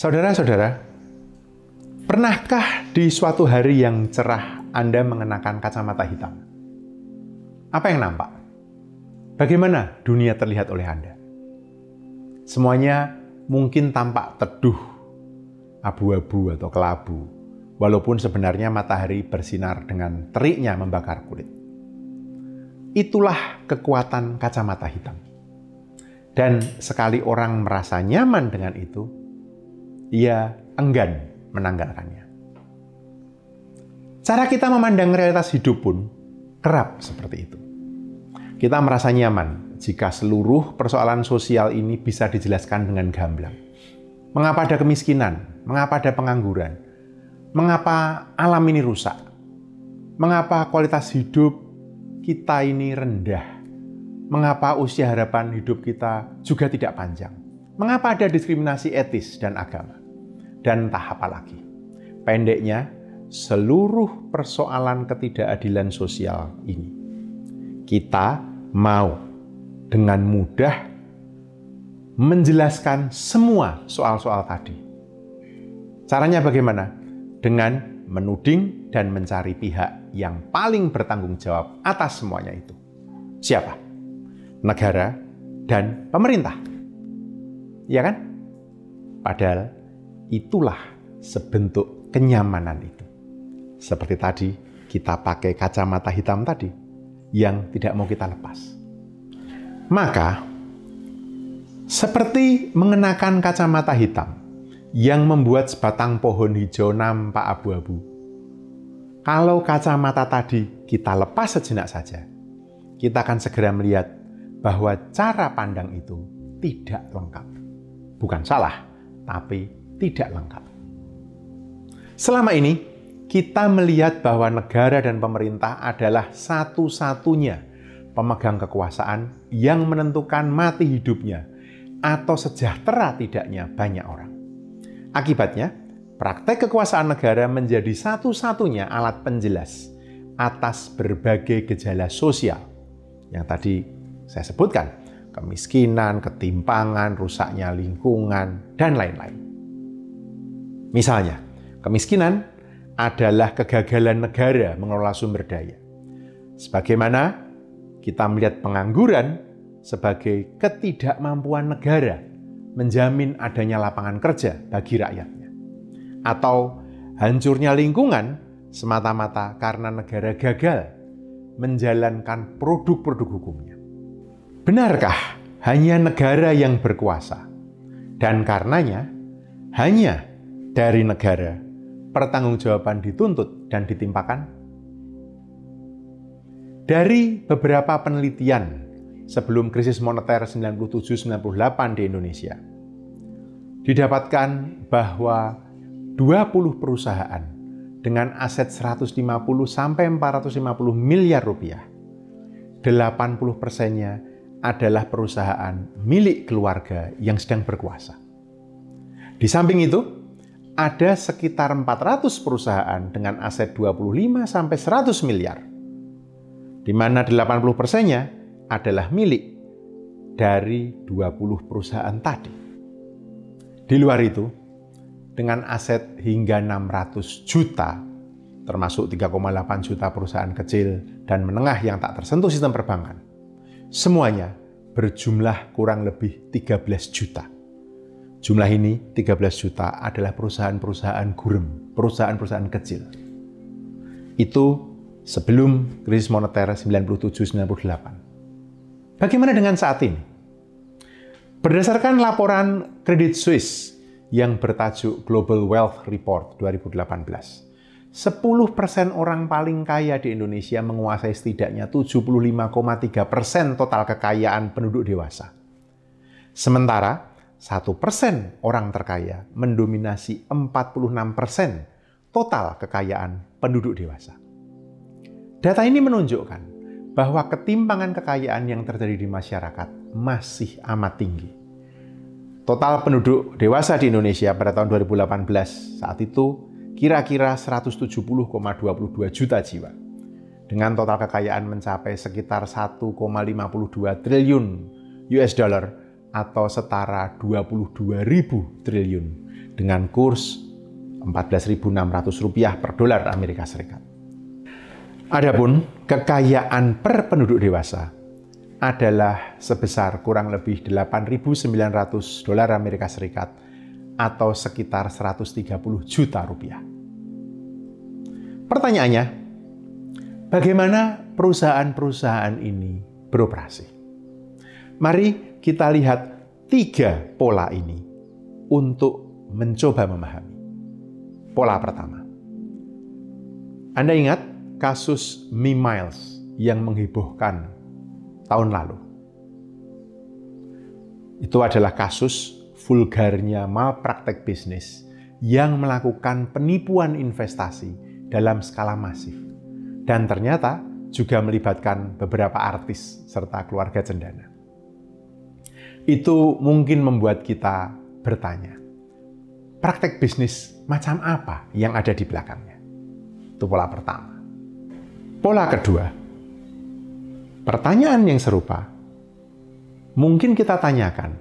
Saudara-saudara, pernahkah di suatu hari yang cerah Anda mengenakan kacamata hitam? Apa yang nampak? Bagaimana dunia terlihat oleh Anda? Semuanya mungkin tampak teduh, abu-abu atau kelabu, walaupun sebenarnya matahari bersinar dengan teriknya membakar kulit. Itulah kekuatan kacamata hitam. Dan sekali orang merasa nyaman dengan itu, ia enggan menanggalkannya. Cara kita memandang realitas hidup pun kerap seperti itu. Kita merasa nyaman jika seluruh persoalan sosial ini bisa dijelaskan dengan gamblang. Mengapa ada kemiskinan? Mengapa ada pengangguran? Mengapa alam ini rusak? Mengapa kualitas hidup kita ini rendah? Mengapa usia harapan hidup kita juga tidak panjang? Mengapa ada diskriminasi etis dan agama? Dan entah apa lagi. Pendeknya, seluruh persoalan ketidakadilan sosial ini kita mau dengan mudah menjelaskan semua soal-soal tadi. Caranya bagaimana? Dengan menuding dan mencari pihak yang paling bertanggung jawab atas semuanya itu. Siapa? Negara dan pemerintah. Ya kan? Padahal itulah sebentuk kenyamanan itu. Seperti tadi, kita pakai kacamata hitam tadi yang tidak mau kita lepas. Maka, seperti mengenakan kacamata hitam yang membuat sebatang pohon hijau nampak abu-abu. Kalau kacamata tadi kita lepas sejenak saja, kita akan segera melihat bahwa cara pandang itu tidak lengkap. Bukan salah, tapi tidak lengkap. Selama ini, kita melihat bahwa negara dan pemerintah adalah satu-satunya pemegang kekuasaan yang menentukan mati hidupnya atau sejahtera tidaknya banyak orang. Akibatnya, praktek kekuasaan negara menjadi satu-satunya alat penjelas atas berbagai gejala sosial yang tadi saya sebutkan, kemiskinan, ketimpangan, rusaknya lingkungan, dan lain-lain. Misalnya, kemiskinan adalah kegagalan negara mengelola sumber daya. Sebagaimana kita melihat pengangguran sebagai ketidakmampuan negara menjamin adanya lapangan kerja bagi rakyatnya. Atau hancurnya lingkungan semata-mata karena negara gagal menjalankan produk-produk hukumnya. Benarkah hanya negara yang berkuasa? Dan karenanya, hanya dari negara, pertanggungjawaban dituntut dan ditimpakan? Dari beberapa penelitian sebelum krisis moneter 97-98 di Indonesia, didapatkan bahwa 20 perusahaan dengan aset 150 sampai 450 miliar rupiah, 80 persennya adalah perusahaan milik keluarga yang sedang berkuasa. Di samping itu, ada sekitar 400 perusahaan dengan aset 25 sampai 100 miliar. Di mana 80 persennya adalah milik dari 20 perusahaan tadi. Di luar itu, dengan aset hingga 600 juta, termasuk 3,8 juta perusahaan kecil dan menengah yang tak tersentuh sistem perbankan, semuanya berjumlah kurang lebih 13 juta Jumlah ini 13 juta adalah perusahaan-perusahaan gurem, perusahaan-perusahaan kecil. Itu sebelum krisis moneter 97-98. Bagaimana dengan saat ini? Berdasarkan laporan Credit Suisse yang bertajuk Global Wealth Report 2018, 10% orang paling kaya di Indonesia menguasai setidaknya 75,3% total kekayaan penduduk dewasa. Sementara satu persen orang terkaya mendominasi 46 persen total kekayaan penduduk dewasa. Data ini menunjukkan bahwa ketimpangan kekayaan yang terjadi di masyarakat masih amat tinggi. Total penduduk dewasa di Indonesia pada tahun 2018 saat itu kira-kira 170,22 juta jiwa. Dengan total kekayaan mencapai sekitar 1,52 triliun US dollar atau setara 22 ribu triliun dengan kurs 14.600 rupiah per dolar Amerika Serikat. Adapun kekayaan per penduduk dewasa adalah sebesar kurang lebih 8.900 dolar Amerika Serikat atau sekitar 130 juta rupiah. Pertanyaannya, bagaimana perusahaan-perusahaan ini beroperasi? Mari kita lihat tiga pola ini untuk mencoba memahami. Pola pertama. Anda ingat kasus Mi Miles yang menghebohkan tahun lalu? Itu adalah kasus vulgarnya malpraktek bisnis yang melakukan penipuan investasi dalam skala masif. Dan ternyata juga melibatkan beberapa artis serta keluarga cendana. Itu mungkin membuat kita bertanya, praktek bisnis macam apa yang ada di belakangnya? Itu pola pertama. Pola kedua, pertanyaan yang serupa mungkin kita tanyakan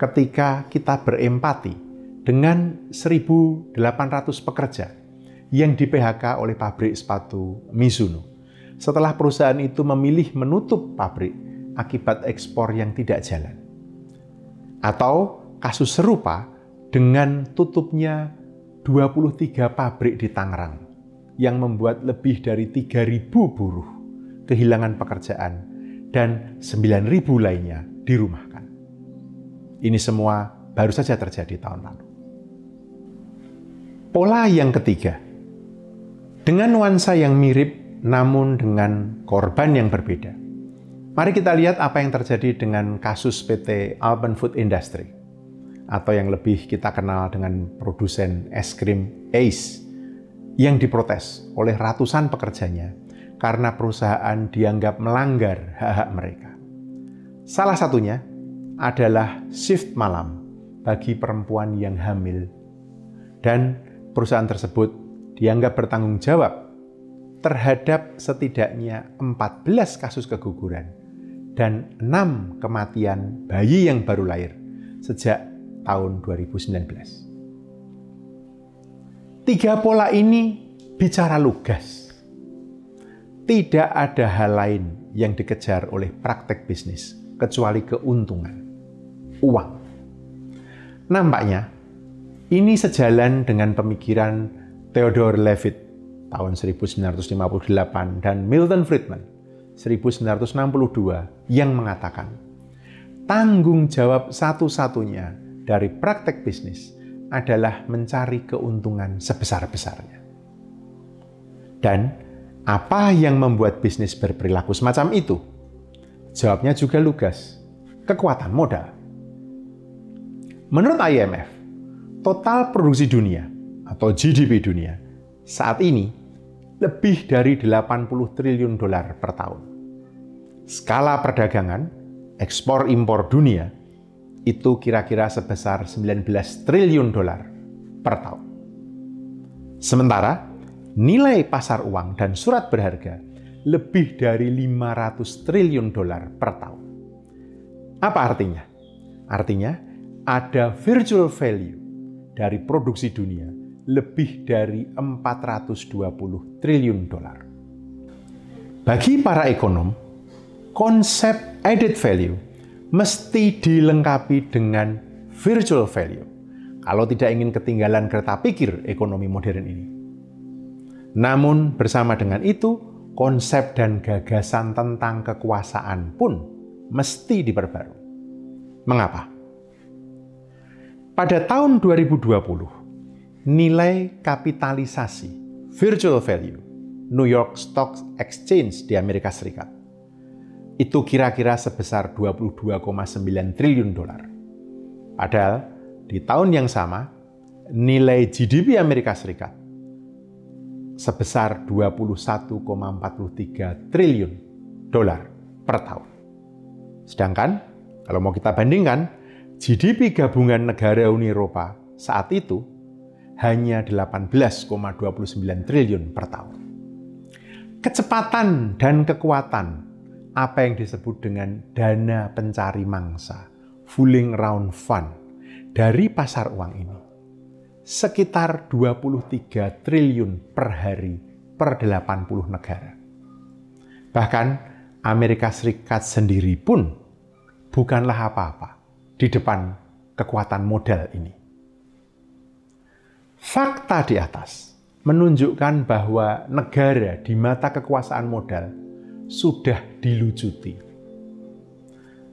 ketika kita berempati dengan 1.800 pekerja yang di PHK oleh pabrik sepatu Mizuno. Setelah perusahaan itu memilih menutup pabrik akibat ekspor yang tidak jalan. Atau kasus serupa dengan tutupnya 23 pabrik di Tangerang yang membuat lebih dari 3.000 buruh kehilangan pekerjaan dan 9.000 lainnya dirumahkan. Ini semua baru saja terjadi tahun lalu. Pola yang ketiga, dengan nuansa yang mirip namun dengan korban yang berbeda. Mari kita lihat apa yang terjadi dengan kasus PT Alpen Food Industry atau yang lebih kita kenal dengan produsen es krim Ace yang diprotes oleh ratusan pekerjanya karena perusahaan dianggap melanggar hak-hak mereka. Salah satunya adalah shift malam bagi perempuan yang hamil dan perusahaan tersebut dianggap bertanggung jawab terhadap setidaknya 14 kasus keguguran dan 6 kematian bayi yang baru lahir sejak tahun 2019. Tiga pola ini bicara lugas. Tidak ada hal lain yang dikejar oleh praktek bisnis kecuali keuntungan, uang. Nampaknya ini sejalan dengan pemikiran Theodore Levitt tahun 1958 dan Milton Friedman 1962 yang mengatakan tanggung jawab satu-satunya dari praktek bisnis adalah mencari keuntungan sebesar-besarnya. Dan apa yang membuat bisnis berperilaku semacam itu? Jawabnya juga lugas, kekuatan modal. Menurut IMF, total produksi dunia atau GDP dunia saat ini lebih dari 80 triliun dolar per tahun. Skala perdagangan, ekspor impor dunia itu kira-kira sebesar 19 triliun dolar per tahun. Sementara nilai pasar uang dan surat berharga lebih dari 500 triliun dolar per tahun. Apa artinya? Artinya ada virtual value dari produksi dunia lebih dari 420 triliun dolar. Bagi para ekonom, konsep added value mesti dilengkapi dengan virtual value. Kalau tidak ingin ketinggalan kereta pikir ekonomi modern ini. Namun bersama dengan itu, konsep dan gagasan tentang kekuasaan pun mesti diperbarui. Mengapa? Pada tahun 2020, nilai kapitalisasi virtual value New York Stock Exchange di Amerika Serikat itu kira-kira sebesar 22,9 triliun dolar. Padahal di tahun yang sama, nilai GDP Amerika Serikat sebesar 21,43 triliun dolar per tahun. Sedangkan kalau mau kita bandingkan, GDP gabungan negara Uni Eropa saat itu hanya 18,29 triliun per tahun. Kecepatan dan kekuatan apa yang disebut dengan dana pencari mangsa, fooling round fund dari pasar uang ini sekitar 23 triliun per hari per 80 negara. Bahkan Amerika Serikat sendiri pun bukanlah apa-apa di depan kekuatan modal ini. Fakta di atas menunjukkan bahwa negara di mata kekuasaan modal sudah dilucuti.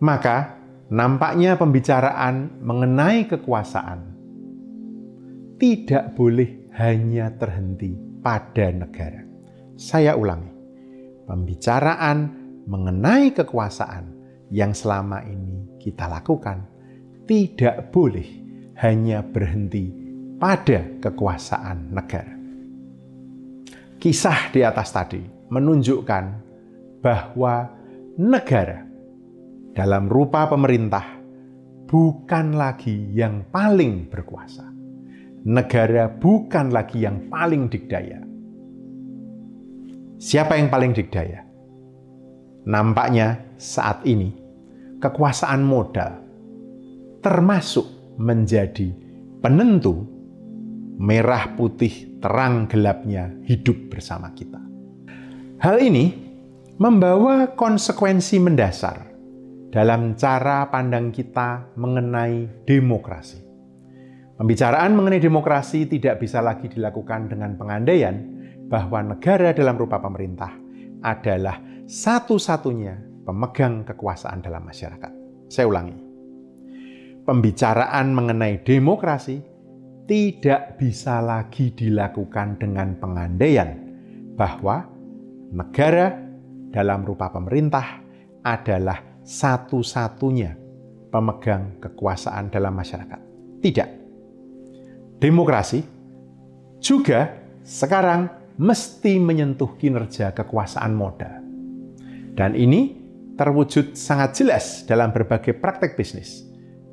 Maka nampaknya pembicaraan mengenai kekuasaan tidak boleh hanya terhenti pada negara. Saya ulangi, pembicaraan mengenai kekuasaan yang selama ini kita lakukan tidak boleh hanya berhenti pada kekuasaan negara. Kisah di atas tadi menunjukkan bahwa negara dalam rupa pemerintah bukan lagi yang paling berkuasa negara bukan lagi yang paling dikdaya. Siapa yang paling dikdaya? Nampaknya saat ini kekuasaan modal termasuk menjadi penentu merah putih terang gelapnya hidup bersama kita. Hal ini membawa konsekuensi mendasar dalam cara pandang kita mengenai demokrasi. Pembicaraan mengenai demokrasi tidak bisa lagi dilakukan dengan pengandaian bahwa negara dalam rupa pemerintah adalah satu-satunya pemegang kekuasaan dalam masyarakat. Saya ulangi. Pembicaraan mengenai demokrasi tidak bisa lagi dilakukan dengan pengandaian bahwa negara dalam rupa pemerintah adalah satu-satunya pemegang kekuasaan dalam masyarakat. Tidak demokrasi juga sekarang mesti menyentuh kinerja kekuasaan modal. Dan ini terwujud sangat jelas dalam berbagai praktek bisnis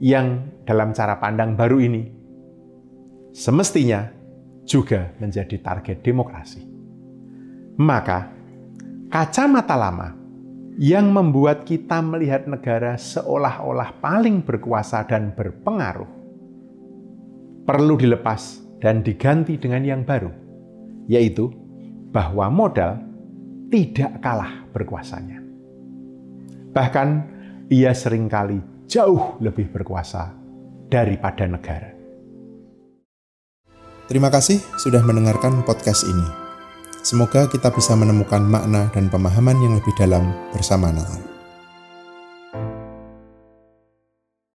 yang dalam cara pandang baru ini semestinya juga menjadi target demokrasi. Maka, kacamata lama yang membuat kita melihat negara seolah-olah paling berkuasa dan berpengaruh perlu dilepas dan diganti dengan yang baru, yaitu bahwa modal tidak kalah berkuasanya. Bahkan ia sering kali jauh lebih berkuasa daripada negara. Terima kasih sudah mendengarkan podcast ini. Semoga kita bisa menemukan makna dan pemahaman yang lebih dalam bersama Natal.